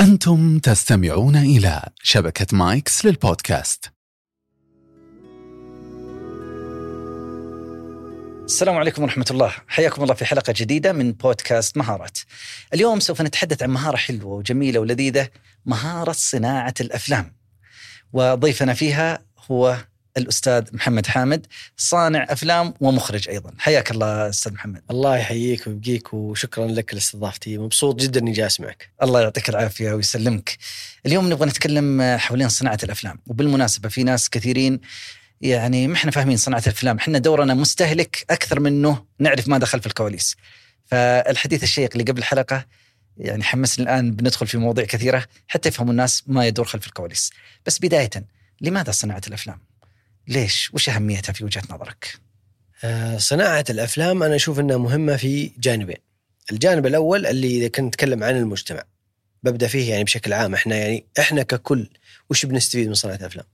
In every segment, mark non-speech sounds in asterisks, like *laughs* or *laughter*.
أنتم تستمعون إلى شبكة مايكس للبودكاست. السلام عليكم ورحمة الله. حياكم الله في حلقة جديدة من بودكاست مهارات. اليوم سوف نتحدث عن مهارة حلوة وجميلة ولذيذة مهارة صناعة الأفلام. وضيفنا فيها هو الأستاذ محمد حامد صانع أفلام ومخرج أيضا. حياك الله أستاذ محمد. الله يحييك ويبقيك وشكرا لك لاستضافتي. مبسوط جدا إني جالس معك الله يعطيك العافية ويسلمك. اليوم نبغى نتكلم حوالين صناعة الأفلام وبالمناسبة في ناس كثيرين يعني ما إحنا فاهمين صناعة الأفلام. إحنا دورنا مستهلك أكثر منه نعرف ما دخل في الكواليس. فالحديث الشيق اللي قبل الحلقة يعني حمسني الآن بندخل في مواضيع كثيرة حتى يفهموا الناس ما يدور خلف الكواليس. بس بداية لماذا صناعة الأفلام؟ ليش؟ وش أهميتها في وجهة نظرك؟ آه، صناعة الأفلام أنا أشوف أنها مهمة في جانبين. الجانب الأول اللي إذا كنت نتكلم عن المجتمع. ببدأ فيه يعني بشكل عام. إحنا يعني إحنا ككل وش بنستفيد من صناعة الأفلام؟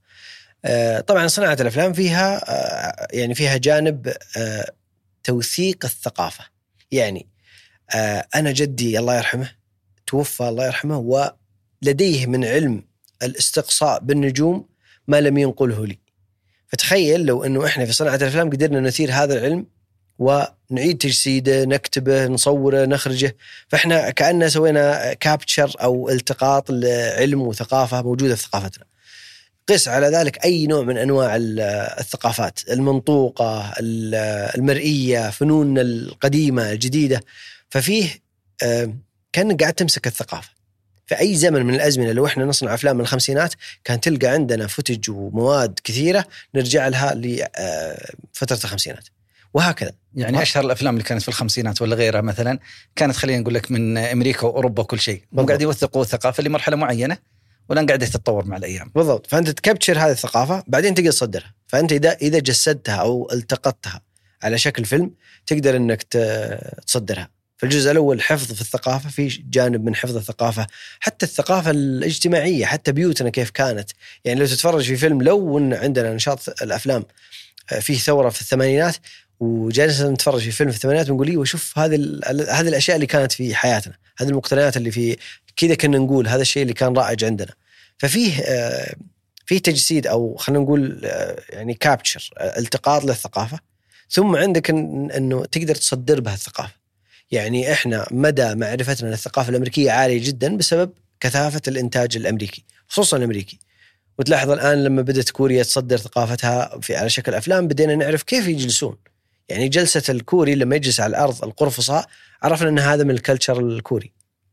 آه، طبعا صناعة الأفلام فيها آه، يعني فيها جانب توثيق الثقافة. يعني أنا جدي الله يرحمه توفى الله يرحمه ولديه من علم الاستقصاء بالنجوم ما لم ينقله لي. فتخيل لو أنه إحنا في صناعة الأفلام قدرنا نثير هذا العلم ونعيد تجسيده نكتبه نصوره نخرجه. فإحنا كأننا سوينا كابتشر أو التقاط لعلم وثقافة موجودة في ثقافتنا. قس على ذلك أي نوع من أنواع ال- الثقافات المنطوقة ال- المرئية فنون القديمة الجديدة. ففيه كأنك قاعد تمسك الثقافة. في اي زمن من الأزمنة لو إحنا نصنع أفلام من الخمسينات كان تلقى عندنا فوتج ومواد كثيرة نرجع لها لفتره الخمسينات. وهكذا. يعني أشهر الأفلام اللي كانت في الخمسينات ولا غيرها مثلا كانت خلينا نقول لك من أمريكا وأوروبا وكل شيء. هم. قاعد يوثقوا الثقافة لمرحلة معينة والآن قاعدة تتطور مع الأيام. بالضبط. فأنت تكبتشر هذه الثقافة بعدين تقدر تصدرها. فأنت إذا إذا جسدتها أو التقطتها على شكل فيلم تقدر إنك تصدرها. فالجزء الأول حفظ في الثقافة في جانب من حفظ الثقافة حتى الثقافة الاجتماعية حتى بيوتنا كيف كانت. يعني لو تتفرج في فيلم لو إن عندنا نشاط الأفلام آه، فيه ثورة في الثمانينات وجالسنا نتفرج في فيلم في الثمانينات ونقول أيوه شوف هذه هذه الأشياء اللي كانت في حياتنا هذه المقتنيات اللي في كذا كنا نقول هذا الشيء اللي كان رائج عندنا. ففيه آه، في تجسيد أو خلينا نقول آه، يعني كابتشر التقاط للثقافة. ثم عندك إنه تقدر تصدر بها الثقافه يعني إحنا مدى معرفتنا للثقافة الأمريكية عاليه جدا بسبب كثافة الإنتاج الأمريكي خصوصا الأمريكي. وتلاحظ الآن لما بدأت كوريا تصدر ثقافتها في على شكل أفلام بدينا نعرف كيف يجلسون. يعني جلسة الكوري لما يجلس على الأرض القرفصاء عرفنا إن هذا من الكلتشر الكوري.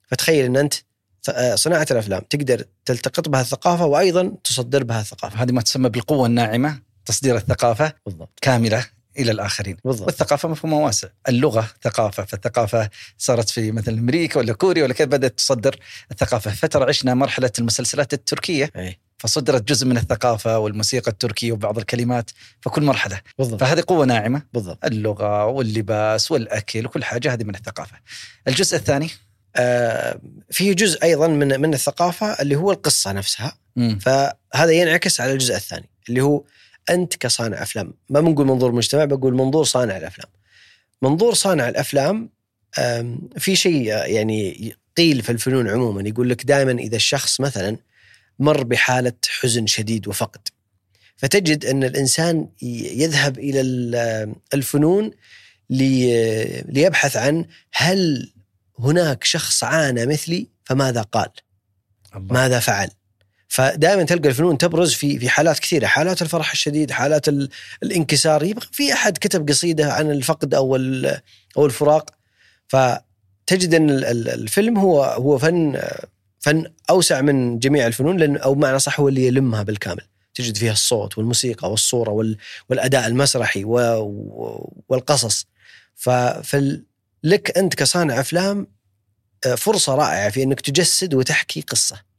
فتخيل إن أنت ث- صناعة الأفلام تقدر تلتقط بها الثقافة وأيضا تصدر بها الثقافة. هذه ما تسمى بالقوة الناعمة تصدير الثقافة بالضبط. كاملة. إلى الآخرين. بالضبط. والثقافة مفهومها واسع. اللغة ثقافة فالثقافة صارت في مثلا أمريكا ولا كوريا ولا كذا بدأت تصدر الثقافة. فترة عشنا مرحلة المسلسلات التركية. أي. فصدرت جزء من الثقافة والموسيقى التركية وبعض الكلمات فكل مرحلة. بالضبط. فهذه قوة ناعمة. بالضبط. اللغة واللباس والأكل وكل حاجة هذه من الثقافة. الجزء الثاني آه فيه جزء أيضا من من الثقافة اللي هو القصة نفسها. مم. فهذا ينعكس على الجزء الثاني اللي هو أنت كصانع أفلام ما بنقول منظور مجتمع بقول منظور صانع الأفلام منظور صانع الأفلام في شيء يعني قيل في الفنون عموما يقول لك دائما إذا الشخص مثلا مر بحالة حزن شديد وفقد فتجد أن الإنسان يذهب إلى ال- الفنون لي- ليبحث عن هل هناك شخص عانى مثلي فماذا قال؟ الله. ماذا فعل؟ فدائما تلقى الفنون تبرز في في حالات كثيرة، حالات الفرح الشديد، حالات ال- الانكسار، يبقى في أحد كتب قصيدة عن الفقد أو أو الفراق فتجد أن ال- ال- الفيلم هو هو فن فن أوسع من جميع الفنون لأن أو بمعنى صح هو اللي يلمها بالكامل. تجد فيها الصوت والموسيقى والصورة وال- والأداء المسرحي والقصص. ف فال- لك أنت كصانع أفلام آه، فرصة رائعة في أنك تجسد وتحكي قصة.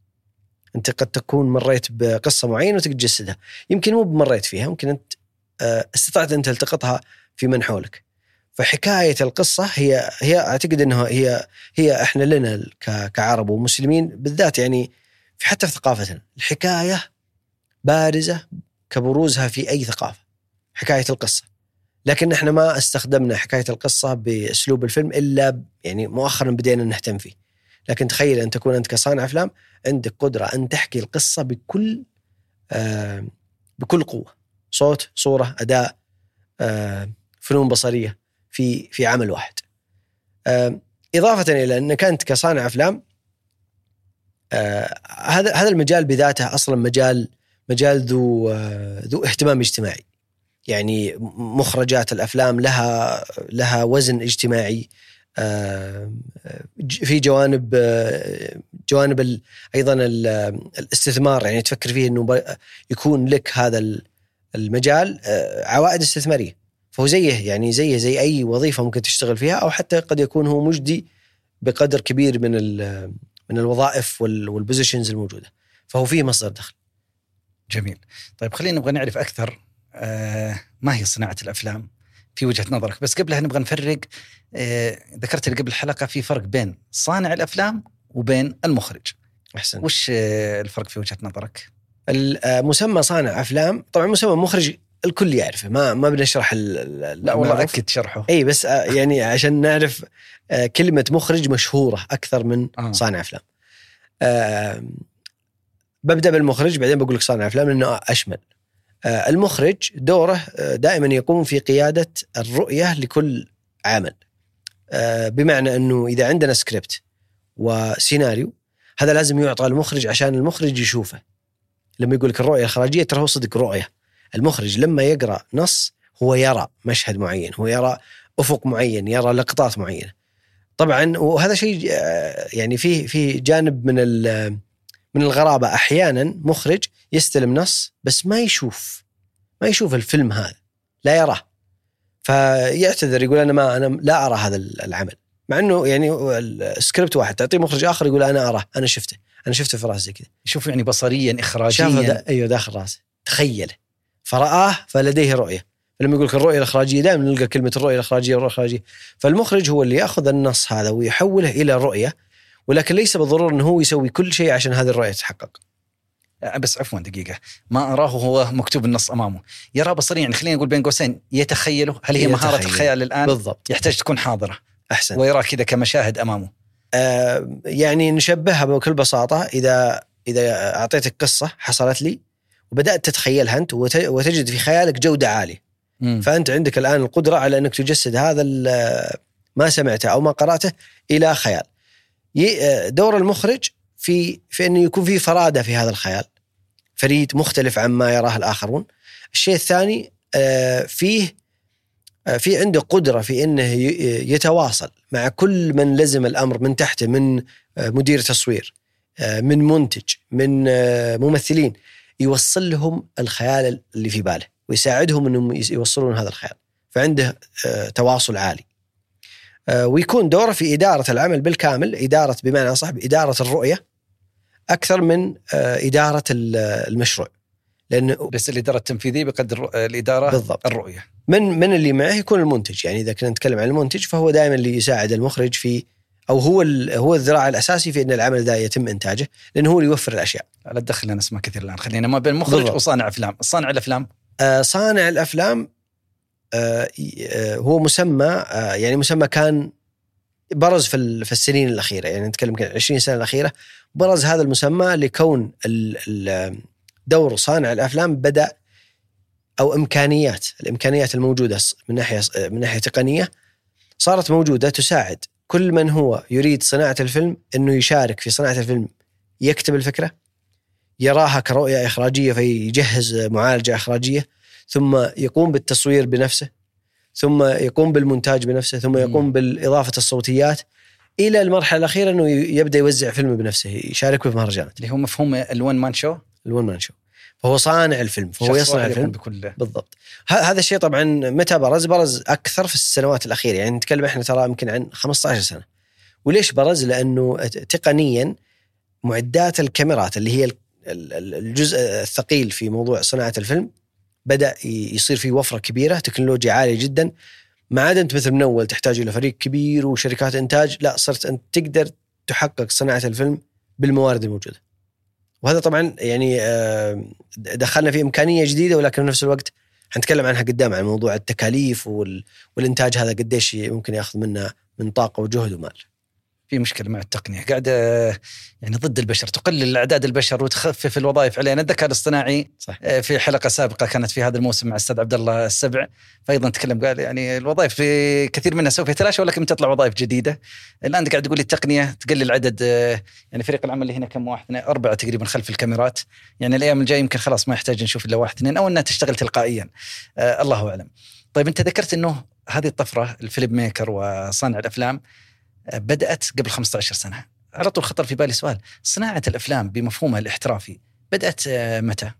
أنت قد تكون مريت بقصة معينة وتقدر تجسدها، يمكن مو بمريت فيها، ممكن أنت آه، استطعت ان تلتقطها في من حولك. فحكاية القصة هي هي أعتقد إنها هي هي إحنا لنا كعرب ومسلمين بالذات يعني في حتى في ثقافتنا، الحكاية بارزة كبروزها في أي ثقافة. حكاية القصة. لكن إحنا ما استخدمنا حكاية القصة بأسلوب الفيلم إلا يعني مؤخرا بدينا نهتم فيه. لكن تخيل أن تكون أنت كصانع أفلام عندك قدرة أن تحكي القصة بكل آه بكل قوة. صوت صورة أداء آه فنون بصرية في في عمل واحد. آه إضافة إلى أنك أنت كصانع أفلام آه هذا هذا المجال بذاته أصلا مجال مجال ذو آه ذو اهتمام اجتماعي. يعني مخرجات الأفلام لها لها وزن اجتماعي. في جوانب آه، جوانب أيضا ال- الاستثمار يعني تفكر فيه إنه يكون لك هذا ال- المجال آه، عوائد استثمارية. فهو زيه يعني زيه زي أي وظيفة ممكن تشتغل فيها أو حتى قد يكون هو مجدي بقدر كبير من من الوظائف وال- والبوزيشنز الموجودة. فهو فيه مصدر دخل. جميل. طيب خلينا نبغى نعرف أكثر آه ما هي صناعة الأفلام؟ في وجهة نظرك بس قبلها نبغى نفرق آه ذكرت لي قبل الحلقة في فرق بين صانع الأفلام وبين المخرج أحسن وش آه الفرق في وجهة نظرك المسمى صانع أفلام طبعا مسمى مخرج الكل يعرفه ما ما بنشرح لا والله. أكد شرحه إي بس آه، يعني عشان نعرف آه، كلمة مخرج مشهورة أكثر من آه. صانع أفلام. آه، ببدأ بالمخرج بعدين بقول لك صانع أفلام لأنه أشمل. آه، المخرج دوره آه، دائما يقوم في قيادة الرؤية لكل عمل. آه، بمعنى أنه إذا عندنا سكريبت وسيناريو هذا لازم يعطى المخرج عشان المخرج يشوفه. لما يقول لك الرؤية الاخراجيه ترى هو صدق رؤية. المخرج لما يقرأ نص هو يرى مشهد معين، هو يرى أفق معين، يرى لقطات معينة. طبعا وهذا شيء يعني فيه فيه جانب من من الغرابة أحيانا مخرج يستلم نص بس ما يشوف ما يشوف الفيلم هذا لا يراه. فيعتذر يقول أنا ما أنا لا أرى هذا العمل. مع إنه يعني السكريبت واحد تعطيه مخرج آخر يقول أنا أراه أنا شفته أنا شفته في رأسي كذا. شوف يعني بصريا شافه اخراجيا دا أيوه داخل رأسه. تخيله فرآه فلديه رؤية. لما يقول لك الرؤية الإخراجية دائما نلقى كلمة الرؤية الإخراجية الرؤية الإخراجية. فالمخرج هو اللي يأخذ النص هذا ويحوله إلى رؤية ولكن ليس بالضرورة إنه هو يسوي كل شيء عشان هذه الرؤية تتحقق. بس عفوا دقيقة. ما أراه هو مكتوب النص أمامه. يرى بصريا يعني خلينا نقول بين قوسين. يتخيله هل هي مهارة يتخيل. الخيال الآن؟ بالضبط. يحتاج تكون حاضرة. أحسن. ويرى كذا كمشاهد أمامه. آه يعني نشبهها بكل بساطة. إذا إذا أعطيتك قصة حصلت لي وبدأت تتخيلها أنت وت- وتجد في خيالك جودة عالية. مم. فأنت عندك الآن القدرة على أنك تجسد هذا ما سمعته أو ما قرأته إلى خيال. دور المخرج في في انه يكون في فرادة في هذا الخيال. فريد مختلف عن ما يراه الآخرون. الشيء الثاني آه، فيه آه، في عنده قدرة في إنه يتواصل مع كل من لزم الأمر من تحته من آه، مدير تصوير من منتج من ممثلين يوصل لهم الخيال اللي في باله ويساعدهم إنهم يوصلون هذا الخيال. فعنده تواصل عالي. ويكون دوره في إدارة العمل بالكامل إدارة بمعنى أصح اداره الرؤية. أكثر من آه، إدارة ال- المشروع. لأنه بس الإدارة التنفيذية بقدر آه، الإدارة بالضبط. الرؤية. من من اللي معه يكون المنتج. يعني إذا كنا نتكلم عن المنتج فهو دائما اللي يساعد المخرج في أو هو هو الذراع الأساسي في إن العمل ذا يتم إنتاجه لأنه هو اللي يوفر الأشياء. لا تدخل لنا أسماء كثير الآن. خلينا ما بين مخرج بالضبط. وصانع أفلام. صانع الأفلام؟ آه، صانع الأفلام آه، آه، هو مسمى آه، يعني مسمى كان برز في في السنين الأخيرة. يعني نتكلم يمكن 20 سنة الأخيرة برز هذا المسمى لكون دور صانع الأفلام بدأ أو إمكانيات الإمكانيات الموجودة من ناحية من ناحية تقنية صارت موجودة تساعد كل من هو يريد صناعة الفيلم إنه يشارك في صناعة الفيلم. يكتب الفكرة يراها كرؤية إخراجية فيجهز معالجة إخراجية ثم يقوم بالتصوير بنفسه. ثم يقوم بالمونتاج بنفسه ثم يقوم بالإضافة الصوتيات إلى المرحلة الأخيرة إنه يبدأ يوزع فيلم بنفسه يشارك في مهرجانات. اللي هو مفهوم ال one man show ال one man show فهو صانع الفيلم فهو يصنع الفيلم. بكل بالضبط. هذا الشيء طبعا متى برز؟ برز أكثر في السنوات الأخيرة. يعني نتكلم إحنا ترى يمكن عن 15 سنة. وليش برز؟ لأنه تقنيا معدات الكاميرات اللي هي ال- ال- الجزء الثقيل في موضوع صناعة الفيلم بدأ يصير في وفرة كبيرة تكنولوجيا عالية جدا ما عاد أنت مثل من أول تحتاج إلى فريق كبير وشركات إنتاج لا صرت أنت تقدر تحقق صناعة الفيلم بالموارد الموجودة وهذا طبعا يعني آه، دخلنا في إمكانية جديدة ولكن في نفس الوقت حنتكلم عنها قدام عن موضوع التكاليف وال... والإنتاج هذا قديش ممكن ياخذ منا من طاقة وجهد ومال. في مشكلة مع التقنية. قاعدة يعني ضد البشر تقلل أعداد البشر وتخفف الوظائف. علينا الذكاء الاصطناعي صح. آه، في حلقة سابقة كانت في هذا الموسم مع الأستاذ عبد الله السبع. فايضا تكلم قال يعني الوظائف في كثير منها سوف يتلاشى ولكن تطلع وظائف جديدة. الآن قاعد تقول لي التقنية تقلل عدد آه، يعني فريق العمل اللي هنا كم؟ واحد اثنين أربعة تقريبا خلف الكاميرات. يعني الأيام الجاية يمكن خلاص ما يحتاج نشوف إلا واحد اثنين أو إنها تشتغل تلقائيا. آه الله أعلم. طيب أنت ذكرت إنه هذه الطفرة الفيلم ميكر وصانع الأفلام بدأت قبل 15 سنة على طول خطر في بالي سؤال صناعة الأفلام بمفهومها الاحترافي بدأت آه، متى؟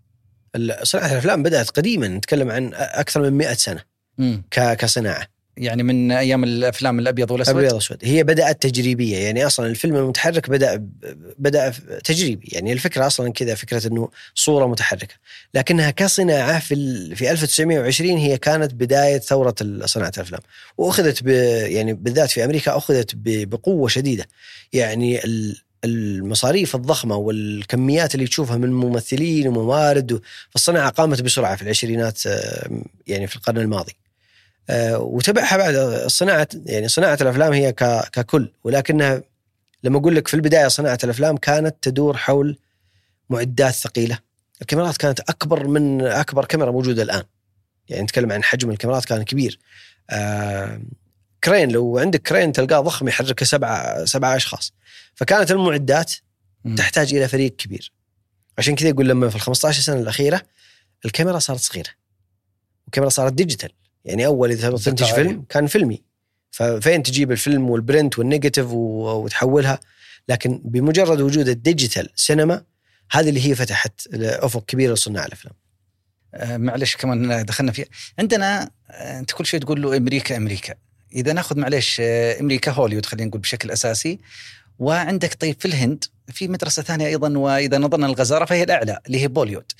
صناعة الأفلام بدأت قديما نتكلم عن أكثر من 100 سنة مم. كصناعة يعني من أيام الأفلام الأبيض والأسود؟ أبيض وأسود. هي بدأت تجريبية. يعني أصلا الفيلم المتحرك بدأ بدأ تجريبي. يعني الفكرة أصلا كذا فكرة إنه صورة متحركة. لكنها كصناعة في في 1920 هي كانت بداية ثورة صناعة الأفلام. وأخذت ب يعني بالذات في أمريكا أخذت بقوة شديدة. يعني ال- المصاريف الضخمة والكميات اللي تشوفها من ممثلين وموارد فالصناعه قامت بسرعة في العشرينات آه، يعني في القرن الماضي. وتبعها بعد صناعة يعني صناعة الأفلام هي ككل. ولكنها لما أقول لك في البداية صناعة الأفلام كانت تدور حول معدات ثقيلة. الكاميرات كانت أكبر من أكبر كاميرا موجودة الآن. يعني نتكلم عن حجم الكاميرات كان كبير. آه كرين لو عندك كرين تلقاه ضخم يحرك سبعة سبعة أشخاص. فكانت المعدات. تحتاج إلى فريق كبير. عشان كذا يقول لما في ال 15 سنة الأخيرة الكاميرا صارت صغيرة. والكاميرا صارت digital. يعني أول إذا تنتج. فيلم كان فيلمي. ففين تجيب الفيلم وال print وال negative وتحولها. لكن بمجرد وجود ال digital cinema هذه اللي هي فتحت أفق كبير لصناع الأفلام. آه، معلش كمان دخلنا فيها عندنا آه، أنت كل شيء تقول له أمريكا أمريكا. إذا ناخذ معلش آه، أمريكا هوليوود خلينا نقول بشكل أساسي. وعندك طيب في الهند في مدرسة ثانية أيضا وإذا نظرنا للغزارة فهي الأعلى اللي هي بوليوود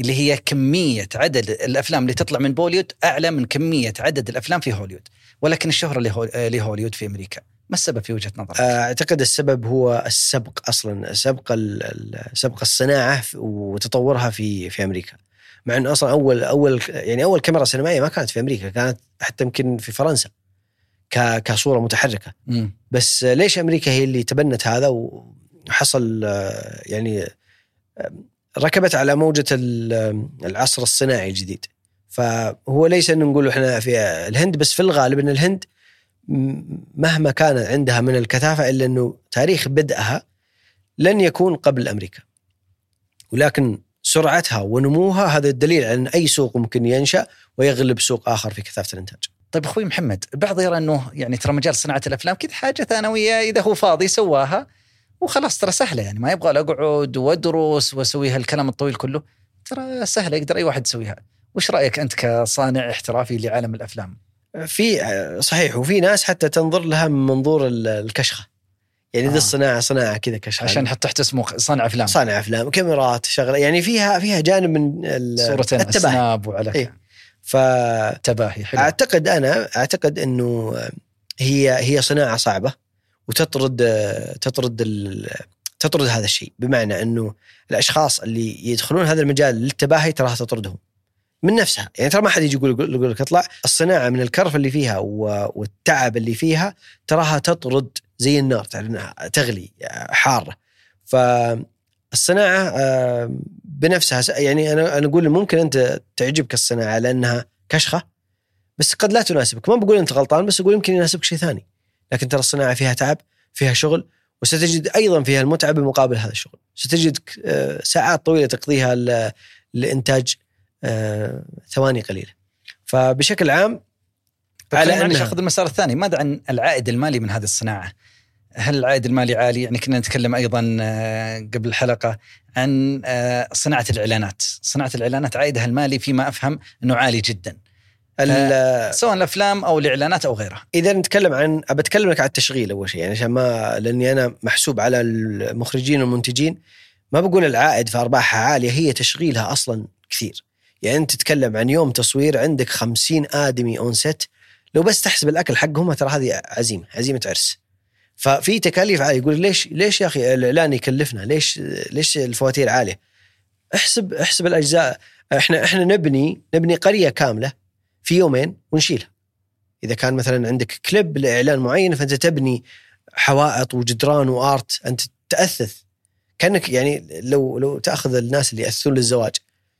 اللي هي كمية عدد الأفلام اللي تطلع من بوليوود أعلى من كمية عدد الأفلام في هوليوود ولكن الشهرة لهو- آه، لهوليوود في أمريكا ما السبب في وجهة نظرك؟ أعتقد السبب هو السبق أصلا سبق سبق الصناعة في- وتطورها في في أمريكا مع إنه أصلا أول أول يعني أول كاميرا سينمائية ما كانت في أمريكا كانت حتى يمكن في فرنسا ك- كصورة متحركة مم. بس ليش أمريكا هي اللي تبنت هذا وحصل آه، يعني آه، ركبت على موجة ال- العصر الصناعي الجديد. فهو ليس انه نقول إحنا في الهند بس في الغالب إن الهند مهما كان عندها من الكثافة إلا إنه تاريخ بدءها لن يكون قبل أمريكا. ولكن سرعتها ونموها هذا الدليل على إن أي سوق ممكن ينشأ ويغلب سوق آخر في كثافة الإنتاج. طيب أخوي محمد بعض يرى إنه يعني ترى مجال صناعة الأفلام كذا حاجة ثانوية إذا هو فاضي سواها. وخلاص ترى سهلة يعني ما يبغى اقعد وادرس وأسوي هالكلام الطويل كله. ترى سهلة يقدر أي واحد يسويها. وش رأيك أنت كصانع احترافي لعالم الأفلام؟ في صحيح وفي ناس حتى تنظر لها من منظور ال- الكشخة. يعني ذي آه. الصناعة صناعة كذا كشخة. عشان نحط تحت اسمه صانع أفلام. صانع أفلام كاميرات شغلة. يعني فيها فيها جانب من صورتين التباهي. سناب وعلى إيه. فاعتقد تباهي حلو. أنا أعتقد إنه هي هي صناعة صعبة. وتطرد تطرد ال- تطرد هذا الشيء. بمعنى إنه الأشخاص اللي يدخلون هذا المجال للتباهي تراها تطردهم من نفسها. يعني ترى ما حد يجي يقول يقول لك اطلع الصناعة من الكرف اللي فيها والتعب اللي فيها تراها تطرد زي النار تغلي حارة. فالصناعه آه، بنفسها يعني أنا أنا أقول ممكن أنت تعجبك الصناعة لأنها كشخة بس قد لا تناسبك. ما بقول أنت غلطان بس أقول يمكن يناسبك شيء ثاني. لكن ترى الصناعة فيها تعب فيها شغل وستجد أيضا فيها المتعه بمقابل هذا الشغل. ستجد آه، ساعات طويلة تقضيها لإنتاج آه، ثواني قليلة. فبشكل عام طيب على أنها- اخذ المسار الثاني. ماذا عن العائد المالي من هذه الصناعة؟ هل العائد المالي عالي؟ يعني كنا نتكلم أيضا آه، قبل الحلقة عن صناعة الإعلانات، صناعة الإعلانات عائدها المالي فيما أفهم أنه عالي جدا، سواء الأفلام أو الإعلانات أو غيرها. إذا نتكلم عن ابى اتكلم لك عن التشغيل أول شيء. يعني عشان ما لأني أنا محسوب على المخرجين والمنتجين ما بقول العائد في أرباحها عالية هي تشغيلها أصلا كثير. يعني أنت تتكلم عن يوم تصوير عندك خمسين آدمي on set لو بس تحسب الأكل حقهم ترى هذه عزيمة عزيمة عرس. ففي تكاليف عالية يقول ليش ليش يا أخي الإعلان يكلفنا؟ ليش ليش الفواتير عالية؟ احسب احسب الأجزاء. إحنا إحنا نبني نبني قرية كاملة في يومين ونشيلها. إذا كان مثلا عندك كليب لإعلان معين فأنت تبني حوائط وجدران وآرت أنت تأثث. كأنك يعني لو لو تأخذ الناس اللي يأثثون للزواج.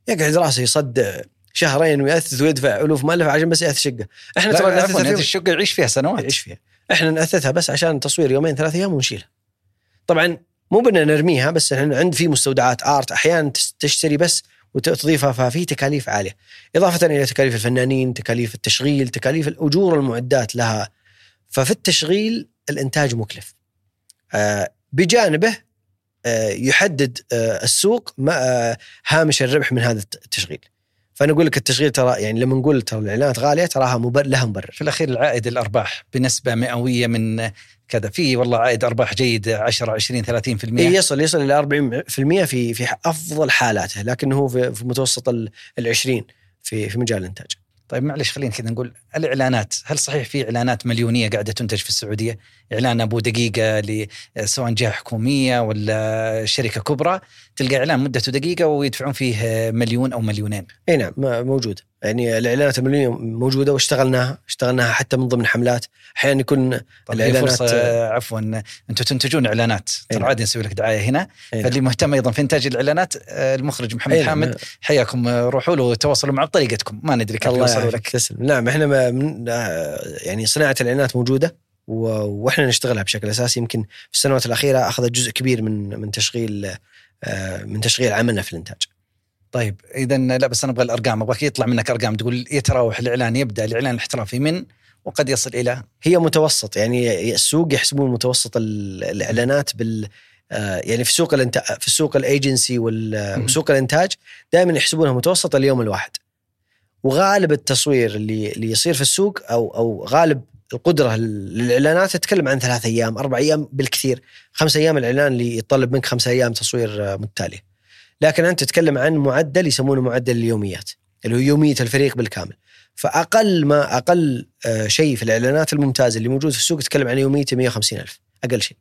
يقعد راسه يصدع شهرين ويأثث ويدفع ألوف مالف عشان بس يأثث شقة. إحنا ترى في الشقة يعيش فيها سنوات. يعيش فيها. إحنا نأثثها بس عشان تصوير يومين ثلاث أيام ونشيلها. طبعا مو بدنا نرميها بس إحنا عند في مستودعات آرت أحيانا تشتري بس وتضيفها ففي تكاليف عالية. إضافة إلى تكاليف الفنانين تكاليف التشغيل تكاليف الأجور المعدات لها. ففي التشغيل الإنتاج مكلف. آه، بجانبه آه، يحدد آه، السوق هامش الربح من هذا الت- التشغيل. فأنا أقول لك التشغيل ترى يعني لما نقول ترى الإعلانات غالية تراها لها مبرر. في الأخير العائد الأرباح بنسبة مئوية من كذا. في والله عائد أرباح جيد 10 20 30% إيه يصل يصل إلى 40% في في أفضل حالاته لكن هو في, في متوسط ال 20 في في مجال الإنتاج. طيب معلش خلينا كذا نقول الإعلانات هل صحيح في إعلانات مليونية قاعدة تنتج في السعودية؟ إعلان أبو دقيقة سواء جهه حكومية ولا شركة كبرى تلقى إعلان مدته دقيقة ويدفعون فيه مليون أو مليونين. إي نعم موجود. يعني الإعلانات المليونية موجودة واشتغلناها اشتغلناها حتى من ضمن حملات. أحيانا يكون طيب هي الإعلانات- فرصة عفوا أنتم تنتجون إعلانات. ترى نعم. عادي نسوي لك دعاية هنا. أي فاللي مهتم أيضا في إنتاج الإعلانات المخرج محمد نعم. حامد حياكم روحوا له وتواصلوا معه بطريقتكم. ما ندري كيف يوصلوا لك. تسلم. نعم إحنا ما- يعني صناعة الإعلانات موجودة وإحنا نشتغلها بشكل أساسي. يمكن في السنوات الأخيرة أخذت جزء كبير من من تشغيل من تشغيل عملنا في الإنتاج. طيب اذا لا بس أنا أبغى الأرقام أبغاك يطلع منك أرقام تقول يتراوح الإعلان يبدأ الإعلان الاحترافي من وقد يصل إلى هي متوسط يعني السوق يحسبون متوسط ال- الإعلانات بال آه، يعني في سوق الانت... في السوق الأيجنسي. وسوق الإنتاج دائما يحسبونها متوسط اليوم الواحد. وغالب التصوير اللي اللي يصير في السوق أو أو غالب القدرة للاعلانات تتكلم عن ثلاث أيام أربع أيام بالكثير. خمس أيام الإعلان اللي يتطلب منك خمس أيام تصوير آه، متتالية. لكن أنت تتكلم عن معدل يسمونه معدل اليوميات اللي هو يومية الفريق بالكامل. فأقل ما أقل آه، شيء في الإعلانات الممتازه اللي موجود في السوق تتكلم عن يوميته 150 ألف أقل شيء.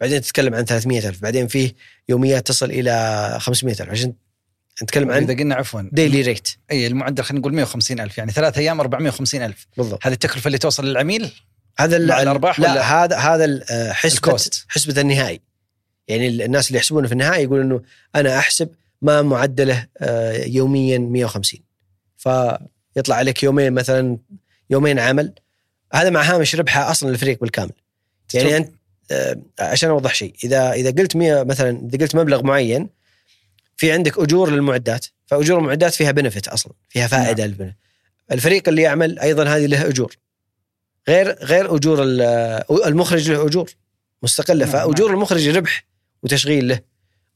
بعدين تتكلم عن 300 ألف بعدين فيه يوميات تصل إلى 500 ألف عشان نتكلم إذا عن قلنا عفوا daily rate إي المعدل خلينا نقول 150 ألف يعني ثلاث أيام 450 ألف. بالضبط. هذه التكلفة اللي توصل للعميل؟ هذا مع الأرباح لا ولا؟ هذا هذا آه، ال cost. حسبة النهائي. يعني ال- الناس اللي يحسبونه في النهائي يقول إنه أنا أحسب ما معدله آه، يوميا 150 فيطلع عليك يومين مثلا يومين عمل. هذا مع هامش ربحه أصلا الفريق بالكامل. يعني أنت آه، عشان أوضح شيء إذا إذا قلت 100 مثلا إذا قلت مبلغ معين في عندك أجور للمعدات فأجور المعدات فيها بنفت أصلا فيها فائدة نعم. الفريق اللي يعمل أيضا هذه له أجور. غير غير أجور ال- المخرج له أجور مستقلة. نعم، فأجور المخرج ربح وتشغيل له.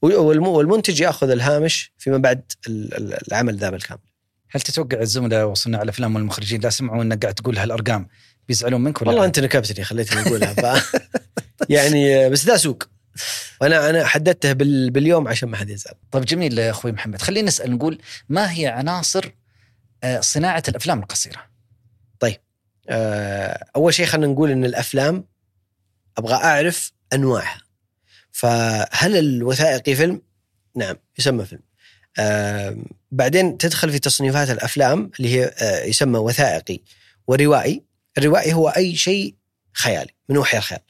والم- والمنتج يأخذ الهامش فيما بعد ال- ال- العمل ذا بالكامل. هل تتوقع الزملاء وصناع الافلام والمخرجين لا سمعوا إنك قاعد تقول هالأرقام؟ بيزعلون منك ولا والله؟ أنت نكبتني خليتني أقولها. ف... *laughs* يعني بس ذا سوق. وأنا أنا حددته بال... باليوم عشان ما حد يزعل. طيب جميل يا أخوي محمد. خلينا نسأل نقول ما هي عناصر آه، صناعة الأفلام القصيرة؟ آه، أول شيء خلينا نقول إن الأفلام أبغى أعرف أنواعها. فهل الوثائقي فيلم؟ نعم يسمى فيلم. آه، بعدين تدخل في تصنيفات الأفلام اللي هي آه، يسمى وثائقي وروائي الروائي هو أي شيء خيالي من وحي الخيال.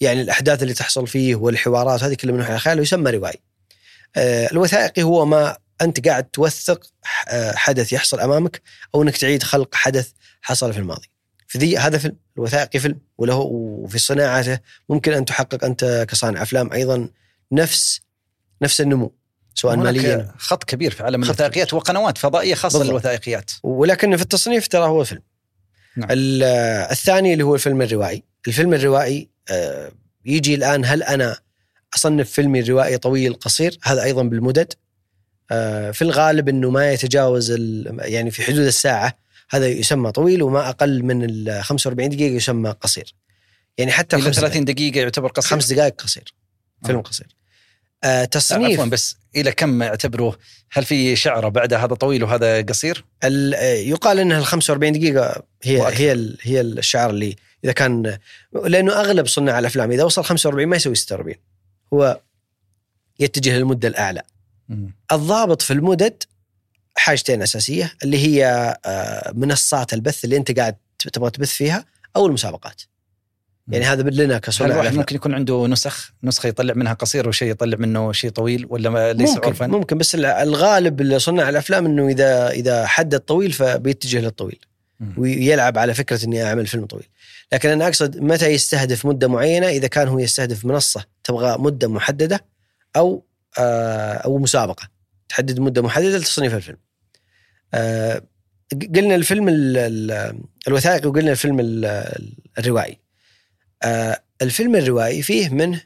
يعني الأحداث اللي تحصل فيه والحوارات هذه كلها من وحي الخيال ويسمى روائي آه، الوثائقي هو ما أنت قاعد توثق آه، حدث يحصل أمامك أو أنك تعيد خلق حدث حصل في الماضي. في ذي هذا فيلم الوثائقي فيلم وله وفي صناعته ممكن أن تحقق أنت كصانع أفلام أيضا نفس نفس النمو سواء ماليا. خط كبير في عالم الوثائقيات وقنوات فضائية خاصة بالضبط. للوثائقيات. ولكن في التصنيف ترى هو فيلم. نعم. ال- الثاني اللي هو الفيلم الروائي. الفيلم الروائي آه، يجي الآن هل أنا أصنف فيلمي الروائي طويل قصير هذا أيضا بالمدد آه، في الغالب إنه ما يتجاوز يعني في حدود الساعة هذا يسمى طويل وما أقل من ال 45 دقيقة يسمى قصير يعني حتى إلى خمس 30 دقيقة يعتبر قصير خمس دقائق قصير فيلم آه. قصير آه تصنيف عفوا بس إلى كم يعتبروه؟ هل في شعرة بعد هذا طويل وهذا قصير؟ ال- آه، يقال إنها ال 45 دقيقة هي وأكثر. هي هي الشعر اللي إذا كان لأنه أغلب صناع الأفلام إذا وصل 45 ما يسوي 46 هو يتجه للمدة الأعلى. الضابط في المدد حاجتين أساسية اللي هي آه، منصات البث اللي أنت قاعد تبغى تبث فيها أو المسابقات يعني هذا لنا كصناع الواحد. ممكن يكون عنده نسخ نسخة يطلع منها قصير وشيء يطلع منه شيء طويل ولا ما ليس ممكن عرفا ممكن بس الغالب لصناع الأفلام إنه إذا إذا حدد طويل فبيتجه للطويل. ويلعب على فكرة إني أعمل فيلم طويل. لكن أنا أقصد متى يستهدف مدة معينة؟ إذا كان هو يستهدف منصة تبغى مدة محددة أو آه أو مسابقة. تحدد مدة محددة لتصنيف الفيلم. آه قلنا الفيلم ال- ال- الوثائقي وقلنا الفيلم ال- ال- الروائي. آه الفيلم الروائي فيه منه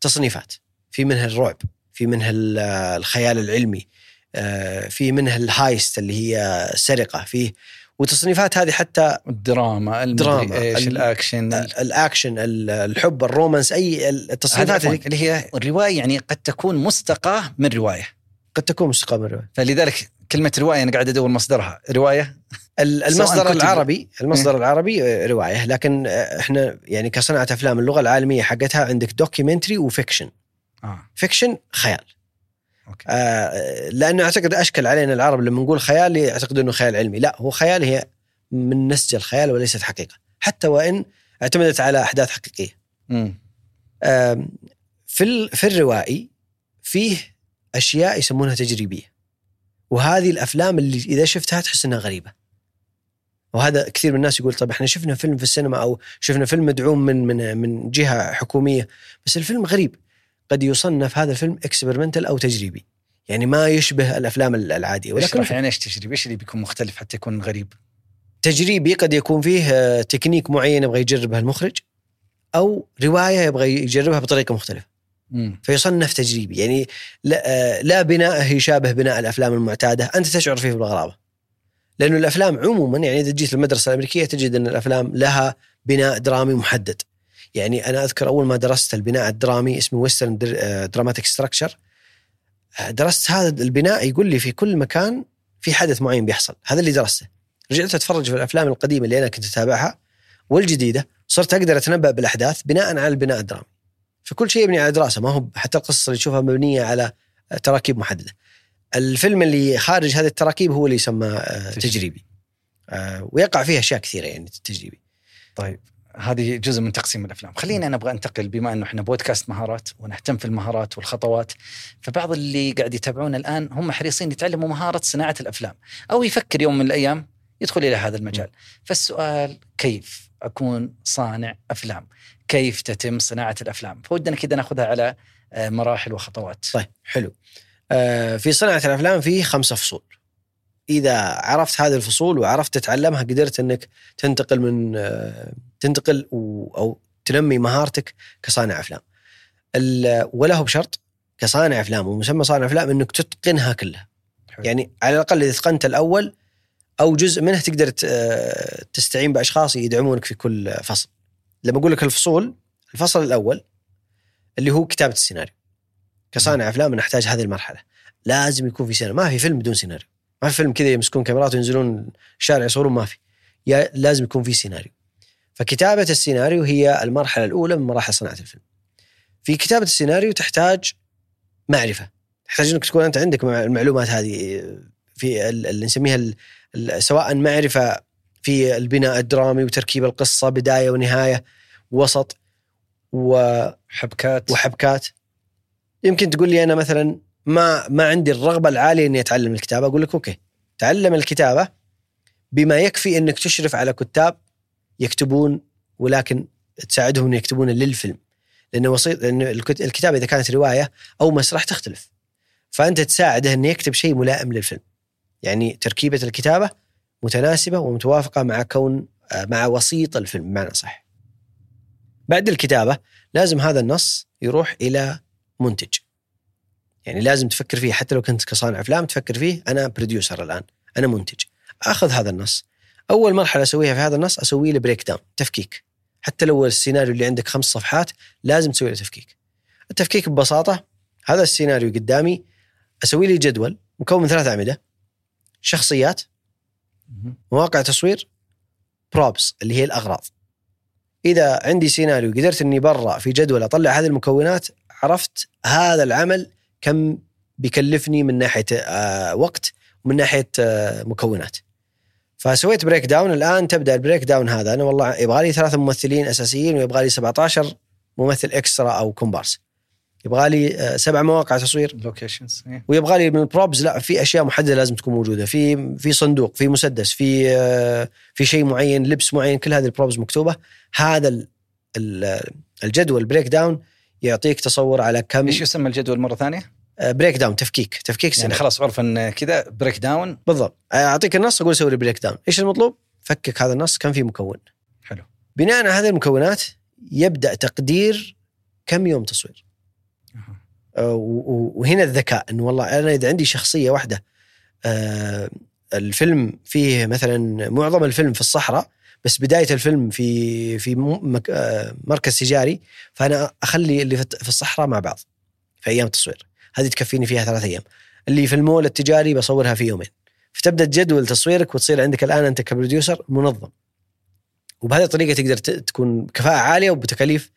تصنيفات. في منها الرعب في منها ال- الخيال العلمي. آه، في منها ال heist اللي هي سرقة فيه وتصنيفات هذه حتى الدراما دراما، المدري إيش ال- الأكشن ال- الأكشن ال- الحب ال romance أي التصنيفات اللي هي الروايه يعني قد تكون مستقاة من رواية. قد تكون مستقاة من الرواية. فلذلك كلمة رواية أنا قاعد أدور مصدرها. رواية؟ المصدر العربي المصدر العربي آه، رواية. لكن آه، إحنا يعني كصناعة أفلام اللغة العالمية حقتها عندك documentary و fiction آه. Fiction خيال. OK آه، لأنه أعتقد أشكل علينا العرب لما نقول خيال يعتقدوا إنه خيال علمي، لا هو خيال هي من نسج الخيال وليست حقيقة، حتى وإن اعتمدت على أحداث حقيقية. آم، في في الروائي فيه أشياء يسمونها تجريبية. وهذه الأفلام اللي إذا شفتها تحس إنها غريبة. وهذا كثير من الناس يقول طب إحنا شفنا فيلم في السينما أو شفنا فيلم مدعوم من من من جهة حكومية بس الفيلم غريب. قد يصنف هذا الفيلم experimental أو تجريبي. يعني ما يشبه الأفلام العادية ولكن ولكن يعني إيش تجريب؟ إيش اللي بيكون مختلف حتى يكون غريب؟ تجريبي قد يكون فيه آه، تكنيك معين يبغى يجربها المخرج أو رواية يبغى يجربها بطريقة مختلفة مم. فيصنف تجريبي يعني لا, آه، لا بناءه يشابه بناء الأفلام المعتادة أنت تشعر فيه بالغرابة لأنه الأفلام عموما يعني إذا جيت المدرسة الأمريكية تجد أن الأفلام لها بناء درامي محدد يعني أنا أذكر أول ما درست البناء الدرامي اسمه Western dramatic structure درست هذا البناء يقول لي في كل مكان في حدث معين بيحصل. هذا اللي درسته. رجعت أتفرج في الأفلام القديمة اللي أنا كنت أتابعها والجديدة صرت أقدر أتنبأ بالأحداث بناء على البناء الدرامي. فكل شيء يبني على دراسة ما هو حتى القصص اللي تشوفها مبنية على تراكيب محددة. الفيلم اللي خارج هذه التراكيب هو اللي يسمى آه، تجريبي. تجريبي. آه، ويقع فيه أشياء كثيرة يعني التجريبي طيب. هذه جزء من تقسيم الأفلام، خلينا نبغى انتقل بما إنه إحنا بودكاست مهارات ونهتم في المهارات والخطوات، فبعض اللي قاعد يتابعونا الآن هم حريصين يتعلموا مهارة صناعة الأفلام، أو يفكر يوم من الأيام يدخل إلى هذا المجال، فالسؤال كيف أكون صانع أفلام؟ كيف تتم صناعة الأفلام؟ فودنا كذا ناخذها على آه، مراحل وخطوات. طيب حلو آه، في صناعة الأفلام في خمسة فصول إذا عرفت هذه الفصول وعرفت تتعلمها قدرت إنك تنتقل من آه، تنتقل أو تنمي مهارتك كصانع أفلام. ال- وله بشرط كصانع أفلام ومسمى صانع أفلام إنك تتقنها كلها. حلو. يعني على الأقل إذا اتقنت الأول أو جزء منه تقدر آه، تستعين بأشخاص يدعمونك في كل فصل. لما أقول لك الفصول الفصل الأول اللي هو كتابة السيناريو. كصانع أفلام نحتاج هذه المرحلة. لازم يكون في سيناريو. ما في فيلم بدون سيناريو. ما في فيلم كذا يمسكون كاميرات وينزلون الشارع يصورون ما في. يا لازم يكون في سيناريو. فكتابة السيناريو هي المرحلة الأولى من مراحل صناعة الفيلم. في كتابة السيناريو تحتاج معرفة. تحتاج إنك تكون أنت عندك مع- المعلومات هذه في ال- اللي نسميها سواء معرفة في البناء الدرامي وتركيب القصة بداية ونهاية وسط و حبكات. وحبكات. يمكن تقول لي أنا مثلا ما ما عندي الرغبة العالية إني أتعلم الكتابة. أقول لك أوكي تعلم الكتابة بما يكفي إنك تشرف على كتاب يكتبون ولكن تساعدهم يكتبون للفيلم. لأنه وسيط لأن الكت- الكتابة إذا كانت رواية أو مسرح تختلف. فأنت تساعده إنه يكتب شيء ملائم للفيلم. يعني تركيبة الكتابة متناسبة ومتوافقة مع كون مع وسيط الفيلم بمعنى صح. بعد الكتابة لازم هذا النص يروح إلى منتج. يعني لازم تفكر فيه حتى لو كنت كصانع أفلام تفكر فيه أنا producer الآن أنا منتج. آخذ هذا النص. أول مرحلة أسويها في هذا النص أسوي له breakdown تفكيك. حتى لو السيناريو اللي عندك خمس صفحات لازم تسوي له تفكيك. التفكيك ببساطة هذا السيناريو قدامي أسوي لي جدول مكون من ثلاث أعمدة. شخصيات. مواقع تصوير props اللي هي الأغراض. إذا عندي سيناريو قدرت إني برا في جدول أطلع هذه المكونات عرفت هذا العمل كم بيكلفني من ناحية آه، وقت ومن ناحية آه، مكونات. فسويت breakdown الآن تبدأ ال breakdown هذا. أنا والله يبغى لي ثلاثة ممثلين أساسيين ويبغى لي 17 ممثل extra أو كومبارس. يبغى لي آه، سبع مواقع تصوير. locations ويبغى لي من ال props لا في أشياء محددة لازم تكون موجودة. في في صندوق في مسدس في في شيء معين لبس معين كل هذه ال props مكتوبة. هذا ال- ال- الجدول breakdown يعطيك تصور على كم إيش يسمى الجدول مرة ثانية؟ breakdown تفكيك. تفكيك يعني سنة. خلاص عرف إن كذا breakdown بالضبط أعطيك النص أقول سوي breakdown إيش المطلوب؟ فكك هذا النص كم في مكون. حلو. بناء على هذه المكونات يبدأ تقدير كم يوم تصوير. آه، و- وهنا الذكاء إنه والله أنا إذا عندي شخصية واحدة آه، الفيلم فيه مثلا معظم الفيلم في الصحراء بس بداية الفيلم في في آه، مركز تجاري فأنا أخلي اللي في الصحراء مع بعض في أيام التصوير. هذه تكفيني فيها ثلاث أيام. اللي في المول التجاري بصورها في يومين. فتبدأ تجدول تصويرك وتصير عندك الآن أنت كبروديوسر منظم. وبهذه الطريقة تقدر تكون كفاءة عالية وبتكاليف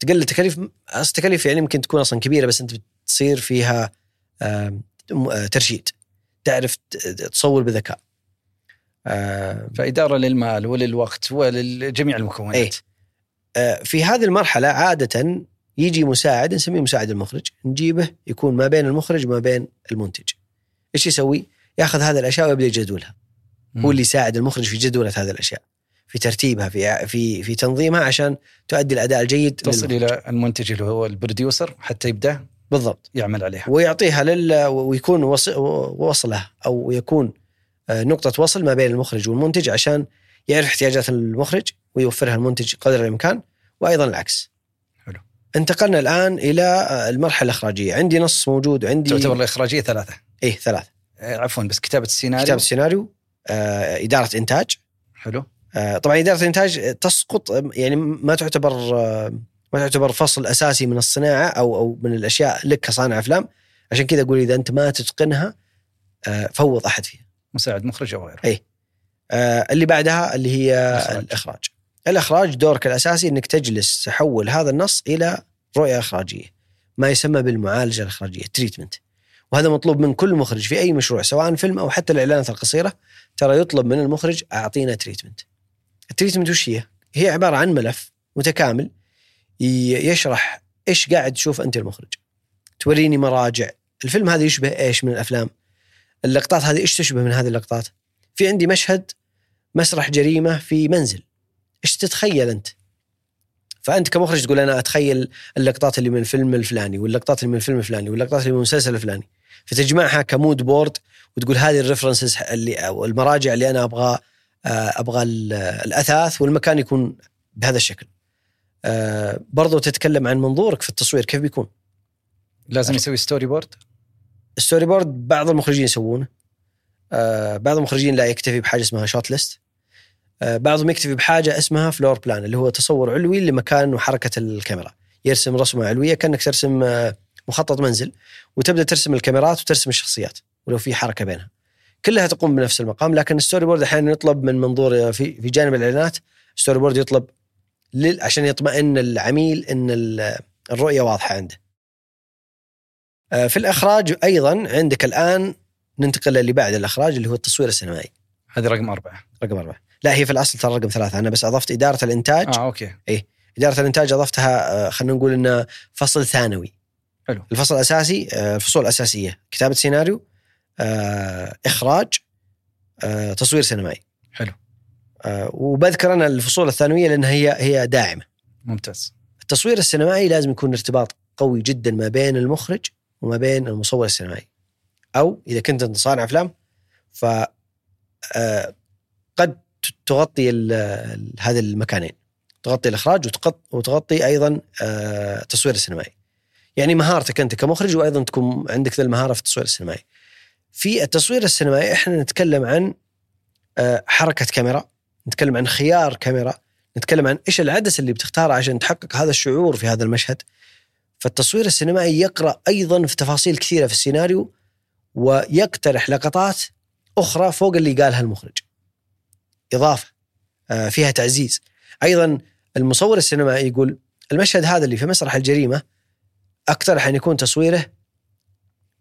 تقلل تكاليف أصل تكاليف يعني ممكن تكون أصلا كبيرة بس أنت بتصير فيها آه، ترشيد. تعرف تصور بذكاء. آم، فإدارة للمال وللوقت ولجميع المكونات. إيه. آه، في هذه المرحلة عادة يجي مساعد نسميه مساعد المخرج نجيبه يكون ما بين المخرج وما بين المنتج. إيش يسوي؟ ياخذ هذه الأشياء ويبدأ يجدولها. هو اللي يساعد المخرج في جدولة هذه الأشياء في ترتيبها في في في تنظيمها عشان تؤدي الأداء الجيد تصل. إلى المنتج اللي هو البروديوسر حتى يبدأ بالضبط. يعمل عليها. ويعطيها لل ويكون وص- وصله أو يكون آه، نقطة وصل ما بين المخرج والمنتج عشان يعرف احتياجات المخرج ويوفرها المنتج قدر الإمكان وأيضا العكس. انتقلنا الآن إلى آه، المرحلة الإخراجية، عندي نص موجود وعندي تعتبر الإخراجية ثلاثة. إيه ثلاث آه، عفوا بس كتابة السيناريو. كتابة السيناريو آه، إدارة إنتاج. حلو. آه، طبعا إدارة الإنتاج تسقط يعني ما تعتبر آه، ما تعتبر فصل أساسي من الصناعة أو أو من الأشياء لك كصانع أفلام. عشان كذا أقول إذا أنت ما تتقنها آه، فوض أحد فيها. مساعد مخرج أو غيره. آه، اللي بعدها اللي هي الإخراج. الإخراج. الإخراج دورك الأساسي أنك تجلس تحول هذا النص إلى رؤية إخراجية ما يسمى بالمعالجة الإخراجية treatment وهذا مطلوب من كل مخرج في أي مشروع سواء فيلم أو حتى الإعلانات القصيرة ترى يطلب من المخرج أعطينا treatment ال treatment وش هي؟ هي عبارة عن ملف متكامل يشرح إيش قاعد تشوف أنت المخرج. توريني مراجع. الفيلم هذا يشبه إيش من الأفلام؟ اللقطات هذه إيش تشبه من هذه اللقطات؟ في عندي مشهد مسرح جريمة في منزل. إيش تتخيل أنت؟ فأنت كمخرج تقول أنا أتخيل اللقطات اللي من الفيلم الفلاني واللقطات اللي من الفيلم الفلاني واللقطات اللي من المسلسل الفلاني فتجمعها ك mood board وتقول هذه ال references اللي أو المراجع اللي أنا أبغى آه، أبغى ال- الأثاث والمكان يكون بهذا الشكل. آه، برضو تتكلم عن منظورك في التصوير كيف بيكون؟ لازم يسوي storyboard ال storyboard بعض المخرجين يسوونه آه بعض المخرجين لا يكتفي بحاجة اسمها shot list بعضهم يكتفي بحاجة اسمها floor plan اللي هو تصور علوي لمكان وحركة الكاميرا. يرسم رسمة علوية كأنك ترسم آه مخطط منزل وتبدأ ترسم الكاميرات وترسم الشخصيات ولو في حركة بينها. كلها تقوم بنفس المقام لكن ال storyboard أحيانا يطلب من منظور آه، في في جانب الإعلانات ال storyboard يطلب لل- عشان يطمئن العميل إن ال- الرؤية واضحة عنده. آه، في الإخراج أيضا عندك الآن ننتقل للي بعد الإخراج اللي هو التصوير السينمائي. هذه رقم أربعة. رقم أربعة. لا هي في الأصل ترى رقم ثلاثة. أنا بس أضفت إدارة الإنتاج. آه okay. إدارة الإنتاج أضفتها آه، خلينا نقول إنه فصل ثانوي. حلو. الفصل الأساسي آه، الفصول الأساسية كتابة سيناريو آه، إخراج آه، تصوير سينمائي. حلو. آه، وبذكر أنا الفصول الثانوية لأنها هي هي داعمة. ممتاز. التصوير السينمائي لازم يكون ارتباط قوي جدا ما بين المخرج وما بين المصور السينمائي. أو إذا كنت أنت صانع أفلام ف آه، قد تغطي هذه المكانين. تغطي الإخراج وتغطي, وتغطي أيضا آه، التصوير السينمائي. يعني مهارتك أنت كمخرج وأيضا تكون عندك ذا المهارة في التصوير السينمائي. في التصوير السينمائي إحنا نتكلم عن آه، حركة كاميرا نتكلم عن خيار كاميرا نتكلم عن إيش العدسه اللي بتختارها عشان تحقق هذا الشعور في هذا المشهد. فالتصوير السينمائي يقرأ أيضا في تفاصيل كثيرة في السيناريو ويقترح لقطات أخرى فوق اللي قالها المخرج. إضافة آه، فيها تعزيز. أيضا المصور السينمائي يقول المشهد هذا اللي في مسرح الجريمة أقترح أن يكون تصويره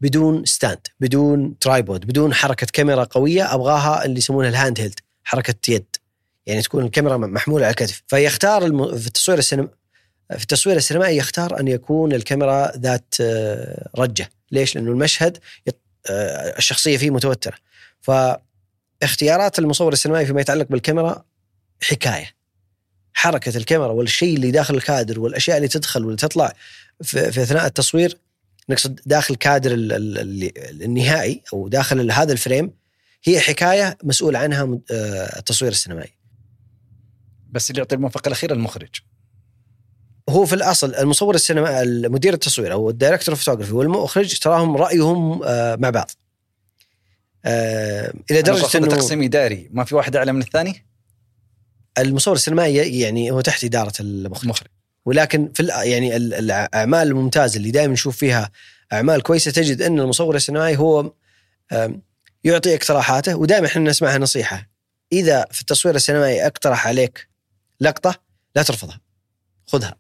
بدون stand بدون tripod بدون حركة كاميرا قوية أبغاها اللي يسمونها ال handheld حركة يد. يعني تكون الكاميرا محمولة على الكتف. فيختار الم... في التصوير السينما في التصوير السينمائي يختار أن يكون الكاميرا ذات آه، رجة. ليش؟ لأنه المشهد. آه، الشخصية فيه متوترة. فاختيارات المصور السينمائي فيما يتعلق بالكاميرا حكاية. حركة الكاميرا والشيء اللي داخل الكادر والأشياء اللي تدخل واللي تطلع في, في أثناء التصوير نقصد داخل كادر ال- ال- ال- النهائي أو داخل هذا ال frame هي حكاية مسؤول عنها آه، التصوير السينمائي. بس اللي يعطي الموافقة الأخيرة المخرج. هو في الأصل المصور السينما المدير التصوير أو ال director photography والمخرج تراهم رأيهم آه، مع بعض. آه، إلى درجة إنه تقسيم اداري ما في واحد أعلى من الثاني؟ المصور السينمائي يعني هو تحت إدارة المخرج. مخرج ولكن في يعني ال- الأعمال الممتازة اللي دائما نشوف فيها أعمال كويسة تجد أن المصور السينمائي هو يعطي اقتراحاته ودائما إحنا نسمعها نصيحة. إذا في التصوير السينمائي اقترح عليك لقطة لا ترفضها. خذها.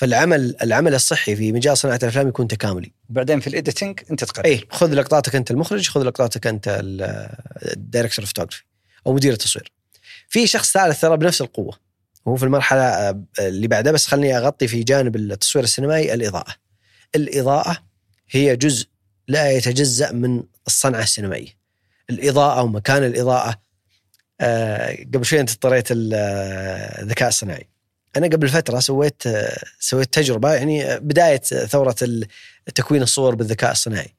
فالعمل العمل الصحي في مجال صناعة الأفلام يكون تكاملي. وبعدين في الايديتنج أنت تقرر اي خذ لقطاتك أنت المخرج خذ لقطاتك أنت ال- ال director photography أو مدير التصوير. في شخص ثالث ترى بنفس القوة وهو في المرحلة آه، اللي بعدها بس خلني أغطي في جانب التصوير السينمائي الإضاءة. الإضاءة هي جزء لا يتجزأ من الصنعة السينمائية. الإضاءة ومكان الإضاءة آه، قبل شوي أنت اضطريت آه، الذكاء الصناعي. أنا قبل فترة سويت سويت تجربة يعني بداية ثورة تكوين الصور بالذكاء الصناعي.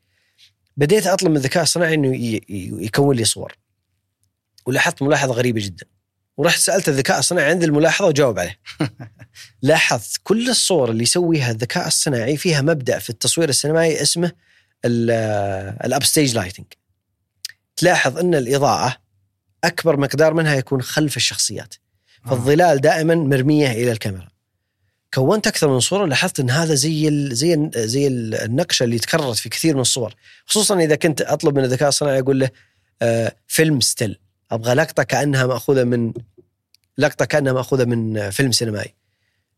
بديت أطلب من الذكاء الصناعي إنه يكون لي صور. ولاحظت ملاحظة غريبة جدا. ورحت سألت الذكاء الصناعي عندي الملاحظة وجاوب عليه. *laughs* لاحظت كل الصور اللي يسويها الذكاء الصناعي فيها مبدأ في التصوير السينمائي اسمه ال upstage lighting تلاحظ إن الإضاءة أكبر مقدار منها يكون خلف الشخصيات. فالظلال دائما مرمية إلى الكاميرا. كونت أكثر من صورة لاحظت إن هذا زي ال زي ال زي ال- النقشة اللي تكررت في كثير من الصور. خصوصا إذا كنت أطلب من الذكاء الصناعي أقول له آه film still. أبغى لقطة كأنها مأخوذة من لقطة كأنها مأخوذة من آه، فيلم سينمائي.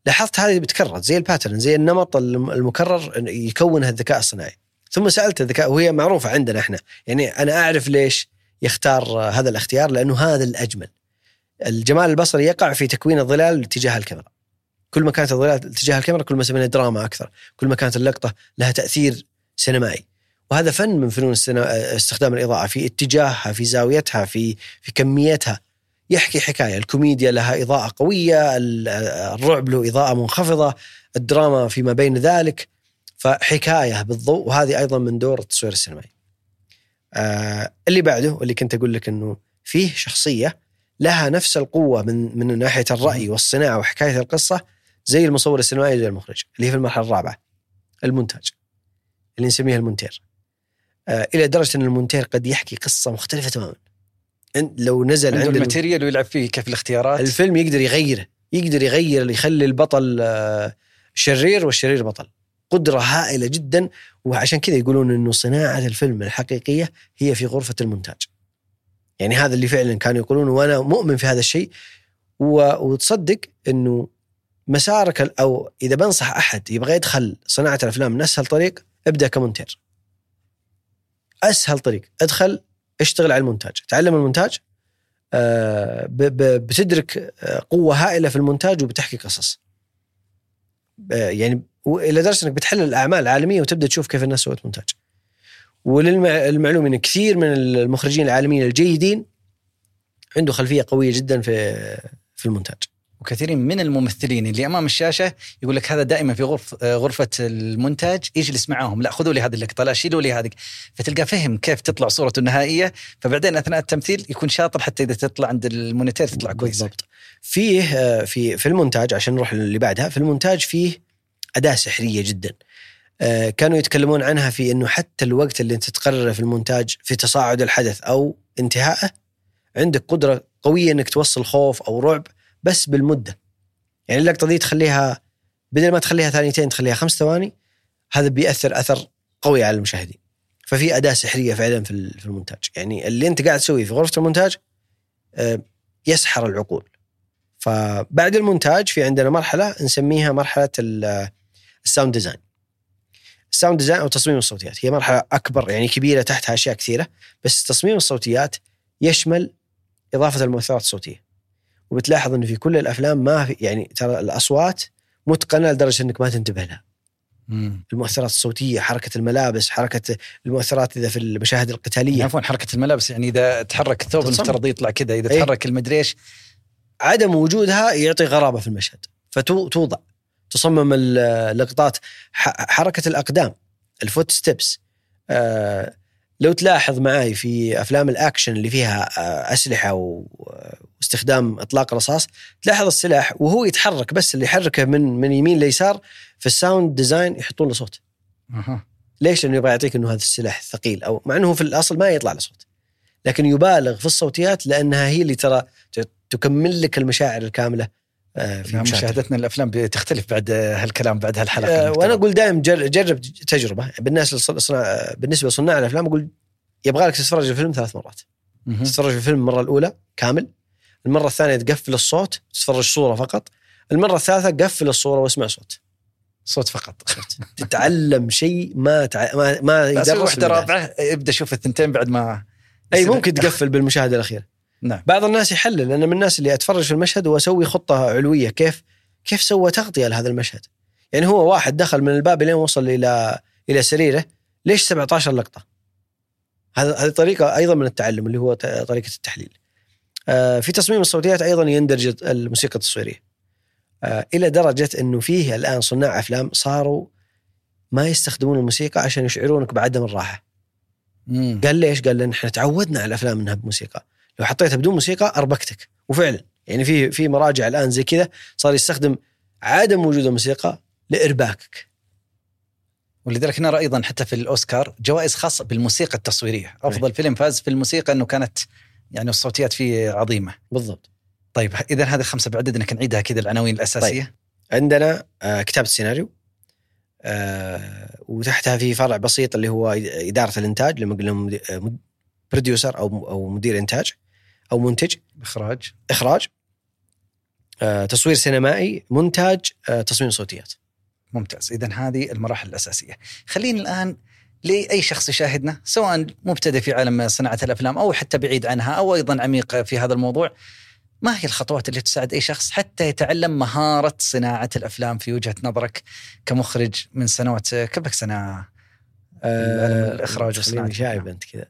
لاحظت هذه بتكرر زي ال pattern زي النمط الم- المكرر يكونها الذكاء الصناعي. ثم سألت الذكاء وهي معروفة عندنا إحنا. يعني أنا أعرف ليش يختار آه، هذا الاختيار لأنه هذا الأجمل. الجمال البصري يقع في تكوين الظلال تجاه الكاميرا. كل ما كانت الظلال تجاه الكاميرا كل ما سوينا دراما أكثر. كل ما كانت اللقطة لها تأثير سينمائي. وهذا فن من فنون استخدام الإضاءة في اتجاهها في زاويتها في في كميتها. يحكي حكاية. الكوميديا لها إضاءة قوية ال- الرعب له إضاءة منخفضة الدراما فيما بين ذلك. فحكاية بالضوء وهذه أيضا من دور التصوير السينمائي. آه اللي بعده اللي كنت أقول لك إنه فيه شخصية لها نفس القوة من من ناحية الرأي والصناعة وحكاية القصة زي المصور السينمائي زي المخرج اللي هي في المرحلة الرابعة المونتاج اللي نسميها المونتير. آه إلى درجة إن المونتير قد يحكي قصة مختلفة تماما. لو نزل عنده عند الم- ال material ويلعب فيه كيف الاختيارات؟ الفيلم يقدر يغيره يقدر يغير يخلي البطل آه، شرير والشرير بطل. قدرة هائلة جدا وعشان كذا يقولون إنه صناعة الفيلم الحقيقية هي في غرفة المونتاج. يعني هذا اللي فعلا كانوا يقولون وأنا مؤمن في هذا الشيء وتصدق إنه مسارك أو إذا بنصح أحد يبغى يدخل صناعة الأفلام من أسهل طريق ابدأ كمونتير أسهل طريق ادخل اشتغل على المونتاج تعلم المونتاج آه، بتدرك آه، قوة هائلة في المونتاج وبتحكي قصص. آه، يعني إلى درجة إنك بتحلل الأعمال العالمية وتبدأ تشوف كيف الناس سوت مونتاج. وللمعلومه ان كثير من المخرجين العالميين الجيدين عنده خلفية قوية جدا في في المونتاج. وكثيرين من الممثلين اللي أمام الشاشة يقول لك هذا دائما في غرف غرفة المونتاج يجلس معاهم لا خذوا لي هذه اللقطة لا شيلوا لي هذه فتلقى فهم كيف تطلع صورته النهائية فبعدين أثناء التمثيل يكون شاطر حتى إذا تطلع عند المونتير تطلع كويس بالضبط. فيه آه، في في المونتاج عشان نروح اللي بعدها في المونتاج فيه أداة سحرية جدا. آه، كانوا يتكلمون عنها في إنه حتى الوقت اللي أنت تقرره في المونتاج في تصاعد الحدث أو انتهائه عندك قدرة قوية إنك توصل خوف أو رعب بس بالمدة. يعني اللقطة دي تخليها بدل ما تخليها ثانيتين تخليها خمس ثواني هذا بيأثر أثر قوي على المشاهدين. ففي أداة سحرية فعلا في ال- في المونتاج، يعني اللي أنت قاعد تسويه في غرفة المونتاج آه، يسحر العقول. فبعد المونتاج في عندنا مرحلة نسميها مرحلة ال- ال sound design. ال sound design أو تصميم الصوتيات هي مرحلة أكبر يعني كبيرة تحتها أشياء كثيرة بس تصميم الصوتيات يشمل إضافة المؤثرات الصوتية وبتلاحظ إنه في كل الأفلام ما في يعني ترى الأصوات متقنة لدرجة إنك ما تنتبه لها مم. المؤثرات الصوتية حركة الملابس حركة المؤثرات إذا في المشاهد القتالية عفوا حركة الملابس يعني إذا تحرك الثوب. المفترض يطلع كذا إذا إيه. تحرك المدري إيش عدم وجودها يعطي غرابة في المشهد فتوضع تصمم ال- اللقطات. حركة الأقدام ال footsteps. آه لو تلاحظ معي في أفلام الأكشن اللي فيها آه أسلحة واستخدام إطلاق رصاص تلاحظ السلاح وهو يتحرك بس اللي يحركه من من يمين ليسار في ال sound design يحطون له صوت. أها. ليش؟ لأنه يبغى يعطيك إنه هذا السلاح ثقيل أو مع إنه في الأصل ما يطلع له صوت. لكن يبالغ في الصوتيات لأنها هي اللي ترى تكمل لك المشاعر الكاملة. في نعم،. مشاهدتنا الأفلام بتختلف بعد هالكلام بعد هالحلقة آه،. وأنا أقول دائما جر- جرب تجربة بالناس بالنسبة لصناع الأفلام أقول يبغى لك تتفرج الفيلم ثلاث مرات. تتفرج الفيلم المرة الأولى كامل المرة الثانية تقفل الصوت تتفرج صورة فقط المرة الثالثة قفل الصورة واسمع صوت صوت فقط *laughs* تتعلم شيء ما تع... ما ما يدرس واحدة. رابعه ابدأ شوف الثنتين بعد ما أي ممكن تقفل بالمشاهدة الأخيرة نعم. بعض الناس يحلل أنا من الناس اللي أتفرج في المشهد وأسوي خطة علوية كيف كيف سوى تغطية لهذا المشهد؟ يعني هو واحد دخل من الباب لين وصل إلى إلى سريره ليش 17 لقطة؟ هذا هذه طريقة أيضا من التعلم اللي هو طريقة التحليل. آه، في تصميم الصوتيات أيضا يندرج الموسيقى التصويرية. آه، إلى درجة إنه فيه الآن صناع أفلام صاروا ما يستخدمون الموسيقى عشان يشعرونك بعدم الراحة. مم. قال ليش؟ قال لأن إحنا تعودنا على الأفلام إنها بموسيقى، لو حطيتها بدون موسيقى أربكتك، وفعلا يعني في في مراجع الآن زي كذا صار يستخدم عدم وجود الموسيقى لإرباكك. ولذلك نرى أيضا حتى في الأوسكار جوائز خاصة بالموسيقى التصويرية. أفضل فيلم فاز في الموسيقى إنه كانت يعني الصوتيات فيه عظيمة. بالضبط. طيب اذا هذه الخمسة بعددنا كنعيدها كذا العناوين الأساسية. عندنا آه كتابة السيناريو. آه وتحتها في فرع بسيط اللي هو إدارة الإنتاج لما قلنا بروديوسر أو أو مدير إنتاج. أو منتج. إخراج. إخراج. آه تصوير سينمائي. منتج آه تصميم صوتيات. ممتاز. اذا هذه المراحل الأساسية. خلينا الآن لأي شخص يشاهدنا سواء مبتدئ في عالم صناعة الأفلام أو حتى بعيد عنها أو أيضا عميق في هذا الموضوع ما هي الخطوات اللي تساعد أي شخص حتى يتعلم مهارة صناعة الأفلام في وجهة نظرك كمخرج من سنوات كم لك سنه الإخراج وصناعة خليني شايب. أنت كذا.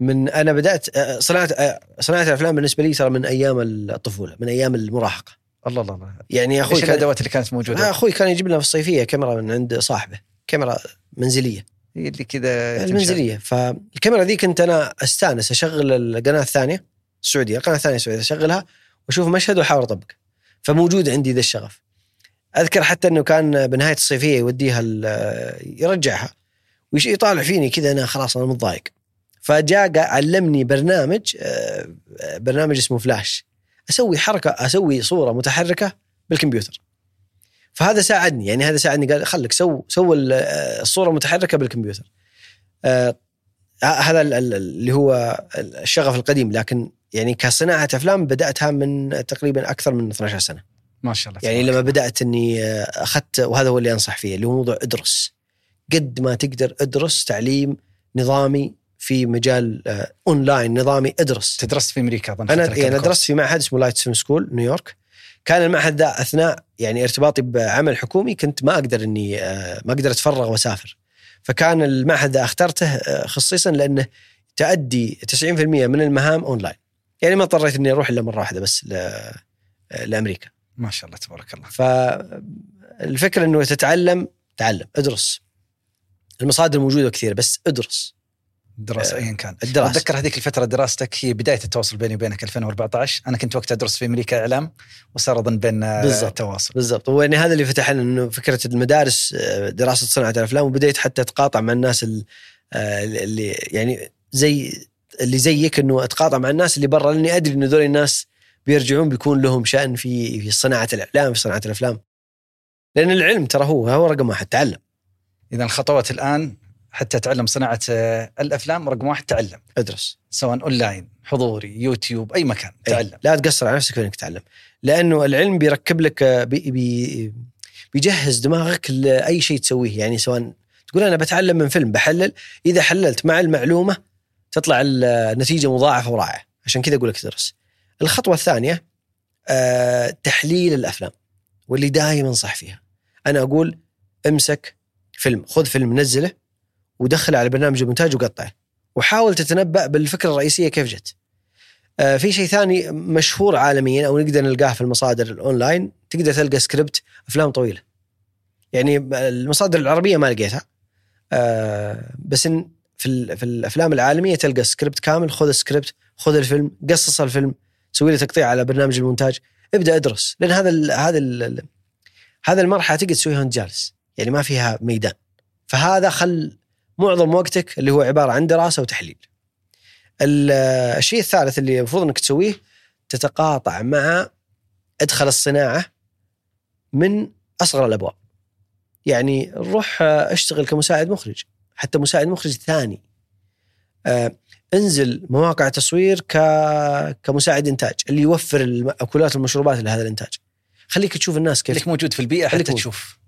من أنا بدأت آه، صناعة آه، صناعة الأفلام بالنسبة لي ترى من أيام الطفولة من أيام المراهقة. الله الله الله. يعني أخوي إيش كان الأدوات اللي كانت آه، موجوده؟ أخوي كان يجيب لنا في الصيفية كاميرا من عند صاحبه كاميرا منزلية. هي اللي كذا. المنزليه فالكاميرا ذي كنت أنا أستأنس أشغل القناة الثانية السعودية القناه الثانية السعوديه أشغلها وأشوف مشهد وأحاول أطبق. فموجود عندي ذا الشغف. أذكر حتى إنه كان بنهاية الصيفية يوديها يرجعها ويش يطالع فيني كذا أنا خلاص أنا متضايق. فجاء علمني برنامج آه، برنامج اسمه فلاش. أسوي حركة أسوي صورة متحركة بالكمبيوتر. فهذا ساعدني يعني هذا ساعدني قال خليك سو سو آه، الصورة متحركة بالكمبيوتر. آه، هذا ال- ال- اللي هو الشغف القديم لكن يعني كصناعة أفلام بدأتها من تقريبا أكثر من 12 سنة. ما شاء الله يعني لما. بدأت إني آه، أخذت وهذا هو اللي أنصح فيه اللي هو موضوع إدرس. قد ما تقدر إدرس تعليم نظامي في مجال آه، اونلاين نظامي إدرس. تدرست في أمريكا أظن أنا يعني course. درست في معهد اسمه Light Film School نيويورك. كان المعهد ذا أثناء يعني ارتباطي بعمل حكومي كنت ما أقدر إني آه، ما أقدر أتفرغ وأسافر. فكان المعهد ذا أخترته آه، خصيصا لأنه تأدي 90% من المهام اونلاين يعني ما اضطريت إني أروح إلا مرة واحدة بس آه، لأمريكا. ما شاء الله تبارك الله. فالفكرة إنه تتعلم تعلم إدرس. المصادر موجودة كثير بس إدرس. الدراسه آه، ايا كان. الدراسة. أتذكر هذيك الفترة دراستك هي بداية التواصل بيني وبينك 2014 أنا كنت وقتها أدرس في أمريكا إعلام وصار أظن بيننا بالضبط. تواصل. بالضبط. هو يعني هذا اللي فتح لنا إنه فكرة المدارس آه، دراسة صناعة الأفلام وبديت حتى أتقاطع مع الناس ال- آه، اللي يعني زي اللي زيك إنه أتقاطع مع الناس اللي برا لأني أدري انه ذول الناس بيرجعون بيكون لهم شأن في في صناعة الإعلام في صناعة الأفلام. لأن العلم ترى هو هو رقم واحد تعلم. اذا الخطوات الآن حتى تعلم صناعة آه، الأفلام رقم واحد تعلم. أدرس. سواء أونلاين حضوري يوتيوب أي مكان أي. تعلم. لا تقصر على نفسك في انك تتعلم. لأنه العلم بيركب لك آه، بي بي بيجهز دماغك لأي شيء تسويه. يعني سواء تقول أنا بتعلم من فيلم بحلل. إذا حللت مع المعلومة تطلع النتيجه مضاعفة ورائعة. عشان كذا أقول لك ادرس الخطوة الثانية آه تحليل الأفلام. واللي دائما صح فيها. أنا أقول امسك فيلم خذ فيلم نزله. ودخله على برنامج المونتاج وقطعه وحاول تتنبأ بالفكرة الرئيسية كيف جت. آه في شيء ثاني مشهور عالميا أو نقدر نلقاه في المصادر الأونلاين تقدر تلقى سكريبت أفلام طويلة. يعني المصادر العربية ما لقيتها. آه بس إن في, في الأفلام العالمية تلقى سكريبت كامل خذ السكريبت خذ الفيلم قصص الفيلم سوي له تقطيع على برنامج المونتاج. ابدأ ادرس. لأن هذا ال هذا ال هذا المرحلة تقدر تسويها وأنت جالس. يعني ما فيها ميدان. فهذا خل معظم وقتك اللي هو عبارة عن دراسة وتحليل. ال- الشيء الثالث اللي المفروض إنك تسويه تتقاطع مع أدخل الصناعة من أصغر الأبواب. يعني روح آه، اشتغل كمساعد مخرج حتى مساعد مخرج ثاني. آه، انزل مواقع تصوير ك... كمساعد إنتاج اللي يوفر المأكولات والمشروبات لهذا الإنتاج. خليك تشوف الناس كيف خليك موجود في البيئة حتى موجود. تشوف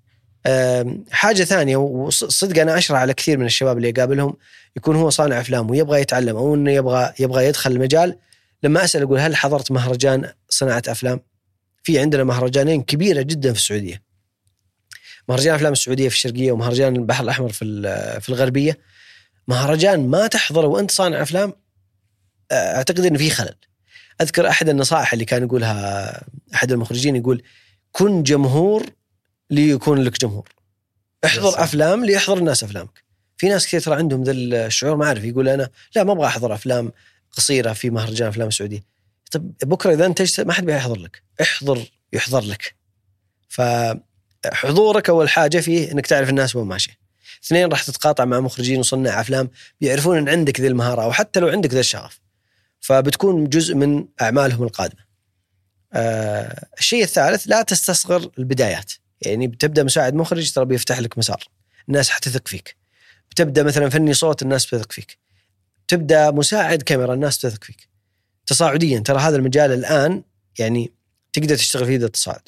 حاجة ثانية وصدق أنا أشرح على كثير من الشباب اللي اقابلهم يكون هو صانع أفلام ويبغى يتعلم أو إنه يبغى يبغى يدخل المجال لما أسأل أقول هل حضرت مهرجان صناعة أفلام؟ في عندنا مهرجانين كبيرة جدا في السعودية. مهرجان أفلام السعودية في الشرقية ومهرجان البحر الأحمر في في الغربية. مهرجان ما تحضره وأنت صانع أفلام آه، أعتقد إنه في خلل. أذكر أحد النصائح اللي كان يقولها أحد المخرجين يقول كن جمهور ليكون لك جمهور. احضر سلام. أفلام ليحضر الناس أفلامك. في ناس كثير ترى عندهم ذا الشعور ما أعرف يقول أنا لا ما أبغى أحضر أفلام قصيرة في مهرجان أفلام سعودي. طب بكرة إذا انتجت ما حد بيحضر لك، احضر يحضر لك. فحضورك أول حاجة فيه إنك تعرف الناس وين ماشيه. اثنين راح تتقاطع مع مخرجين وصناع أفلام بيعرفون إن عندك ذي المهارة أو حتى لو عندك ذا الشغف. فبتكون جزء من أعمالهم القادمة. آه الشيء الثالث لا تستصغر البدايات. يعني بتبدأ مساعد مخرج ترى بيفتح لك مسار. الناس حتثق فيك. بتبدأ مثلا فني صوت الناس بتثق فيك. تبدأ مساعد كاميرا الناس تثق فيك. تصاعديا ترى هذا المجال الآن يعني تقدر تشتغل فيه ذا التصاعد.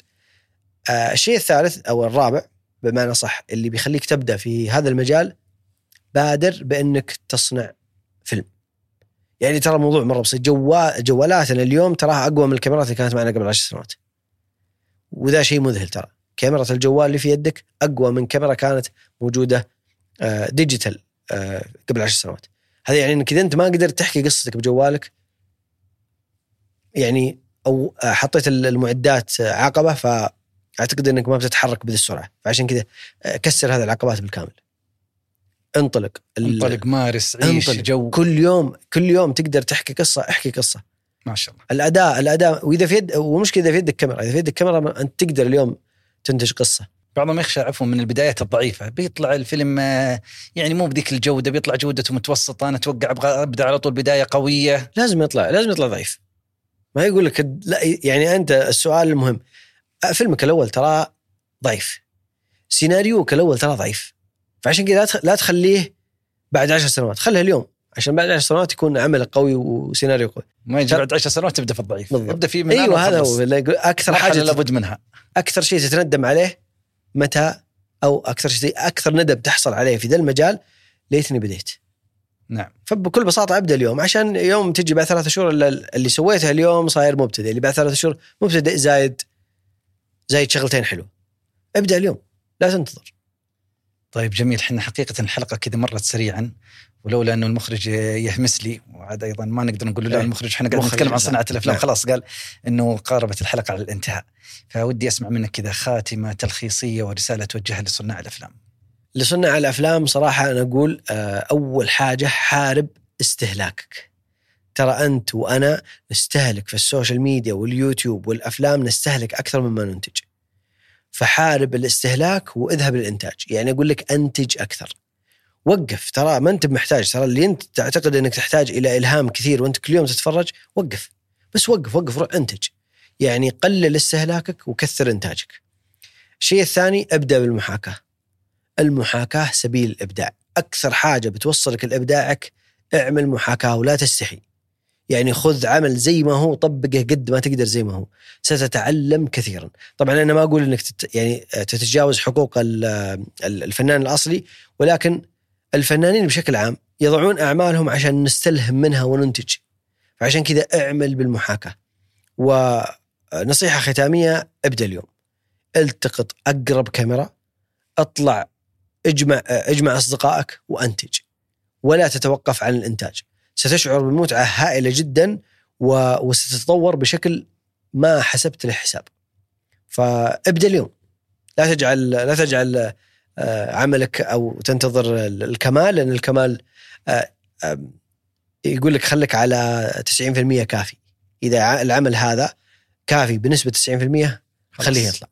آه الشيء الثالث أو الرابع بمعنى صح اللي بيخليك تبدأ في هذا المجال بادر بأنك تصنع فيلم. يعني ترى الموضوع مرة بسيط جوال جوالاتنا اليوم تراها أقوى من الكاميرات اللي كانت معنا قبل عشر سنوات. وذا شيء مذهل ترى. كاميرا الجوال اللي في يدك أقوى من كاميرا كانت موجودة آه، digital آه، قبل عشر سنوات. هذا يعني إنك إذا أنت ما قدرت تحكي قصتك بجوالك يعني أو آه، حطيت المعدات آه، عقبة فأعتقد إنك ما بتتحرك بذي السرعة فعشان كذا آه، كسر هذه العقبات بالكامل. انطلق انطلق مارس عيش انطلق. جو كل يوم كل يوم تقدر تحكي قصة احكي قصة. ما شاء الله الأداء الأداء وإذا في يد ومشكلة إذا في يدك كاميرا إذا في يدك كاميرا أنت تقدر اليوم تنتج قصة. بعضهم يخشى عفوا من البدايات الضعيفة. بيطلع الفيلم آه، يعني مو بذيك الجودة بيطلع جودته متوسطة. أنا أتوقع أبغى أبدأ على طول بداية قوية. لازم يطلع لازم يطلع ضعيف. ما يقول لك لا يعني أنت السؤال المهم. فيلمك الأول ترى ضعيف. سيناريوك الأول ترى ضعيف. فعشان كذا لا تخ- لا تخليه بعد عشر سنوات. خليه اليوم. عشان بعد عشر سنوات يكون عمل قوي وسيناريو قوي. ما يجي بعد 10 سنوات تبدأ في الضعيف. بالضبط. ابدا فيه من أيوه هذا هو. أكثر حاجة لابد منها. أكثر شيء تتندم عليه متى؟ أو أكثر شيء أكثر ندم تحصل عليه في ذا المجال ليتني بديت. نعم. فبكل بساطة أبدأ اليوم. عشان يوم تجي بعد ثلاثة شهور اللي اللي سويته اليوم صاير مبتدئ. اللي بعد ثلاثة شهور مبتدئ زايد زايد شغلتين حلو ابدأ اليوم. لا تنتظر. طيب جميل. إحنا حقيقة الحلقة كذا مرت سريعا. ولولا انه المخرج يهمس لي وعاد أيضا ما نقدر نقول له لا إيه. المخرج إحنا قاعدين نتكلم عن لا. صناعة الأفلام. نعم. خلاص قال إنه قاربت الحلقة على الانتهاء. فودي أسمع منك كذا خاتمة تلخيصية ورسالة توجهها لصناع الأفلام. لصناع الأفلام صراحة أنا أقول آه، أول حاجة حارب استهلاكك. ترى أنت وأنا نستهلك في ال social media واليوتيوب والأفلام نستهلك أكثر مما ننتج. فحارب الاستهلاك وإذهب للإنتاج. يعني أقول لك أنتج أكثر. وقف. ترى ما أنت محتاج ترى اللي أنت تعتقد إنك تحتاج إلى إلهام كثير وأنت كل يوم تتفرج وقف. بس وقف وقف روح انتج. يعني قلل استهلاكك وكثر إنتاجك. الشيء الثاني ابدأ بالمحاكاة. المحاكاة سبيل الإبداع. أكثر حاجة بتوصلك لابداعك اعمل محاكاة ولا تستحي. يعني خذ عمل زي ما هو طبقه قد ما تقدر زي ما هو. ستتعلم كثيرا. طبعا أنا ما أقول إنك تت يعني تتجاوز حقوق ال- ال- الفنان الأصلي ولكن الفنانين بشكل عام يضعون أعمالهم عشان نستلهم منها وننتج. فعشان كذا أعمل بالمحاكاة. ونصيحة ختامية ابدأ اليوم. التقط أقرب كاميرا اطلع اجمع اجمع أصدقائك وأنتج. ولا تتوقف عن الإنتاج. ستشعر بمتعة هائلة جدا. وستتطور بشكل ما حسبت له حساب فابدأ اليوم. لا تجعل لا تجعل عملك أو تنتظر الكمال لأن الكمال آه، آم، يقول لك خليك على 90% كافي. إذا العمل هذا كافي بنسبة 90% خليه. يطلع.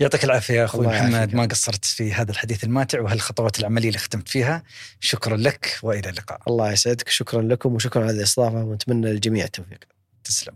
يعطيك العافية يا أخوي محمد. ما قصرت في هذا الحديث الماتع وهالخطوات العملية اللي ختمت فيها. شكرا لك وإلى اللقاء. الله يسعدك شكرا لكم وشكرا على الاستضافة ونتمنى للجميع التوفيق. تسلم.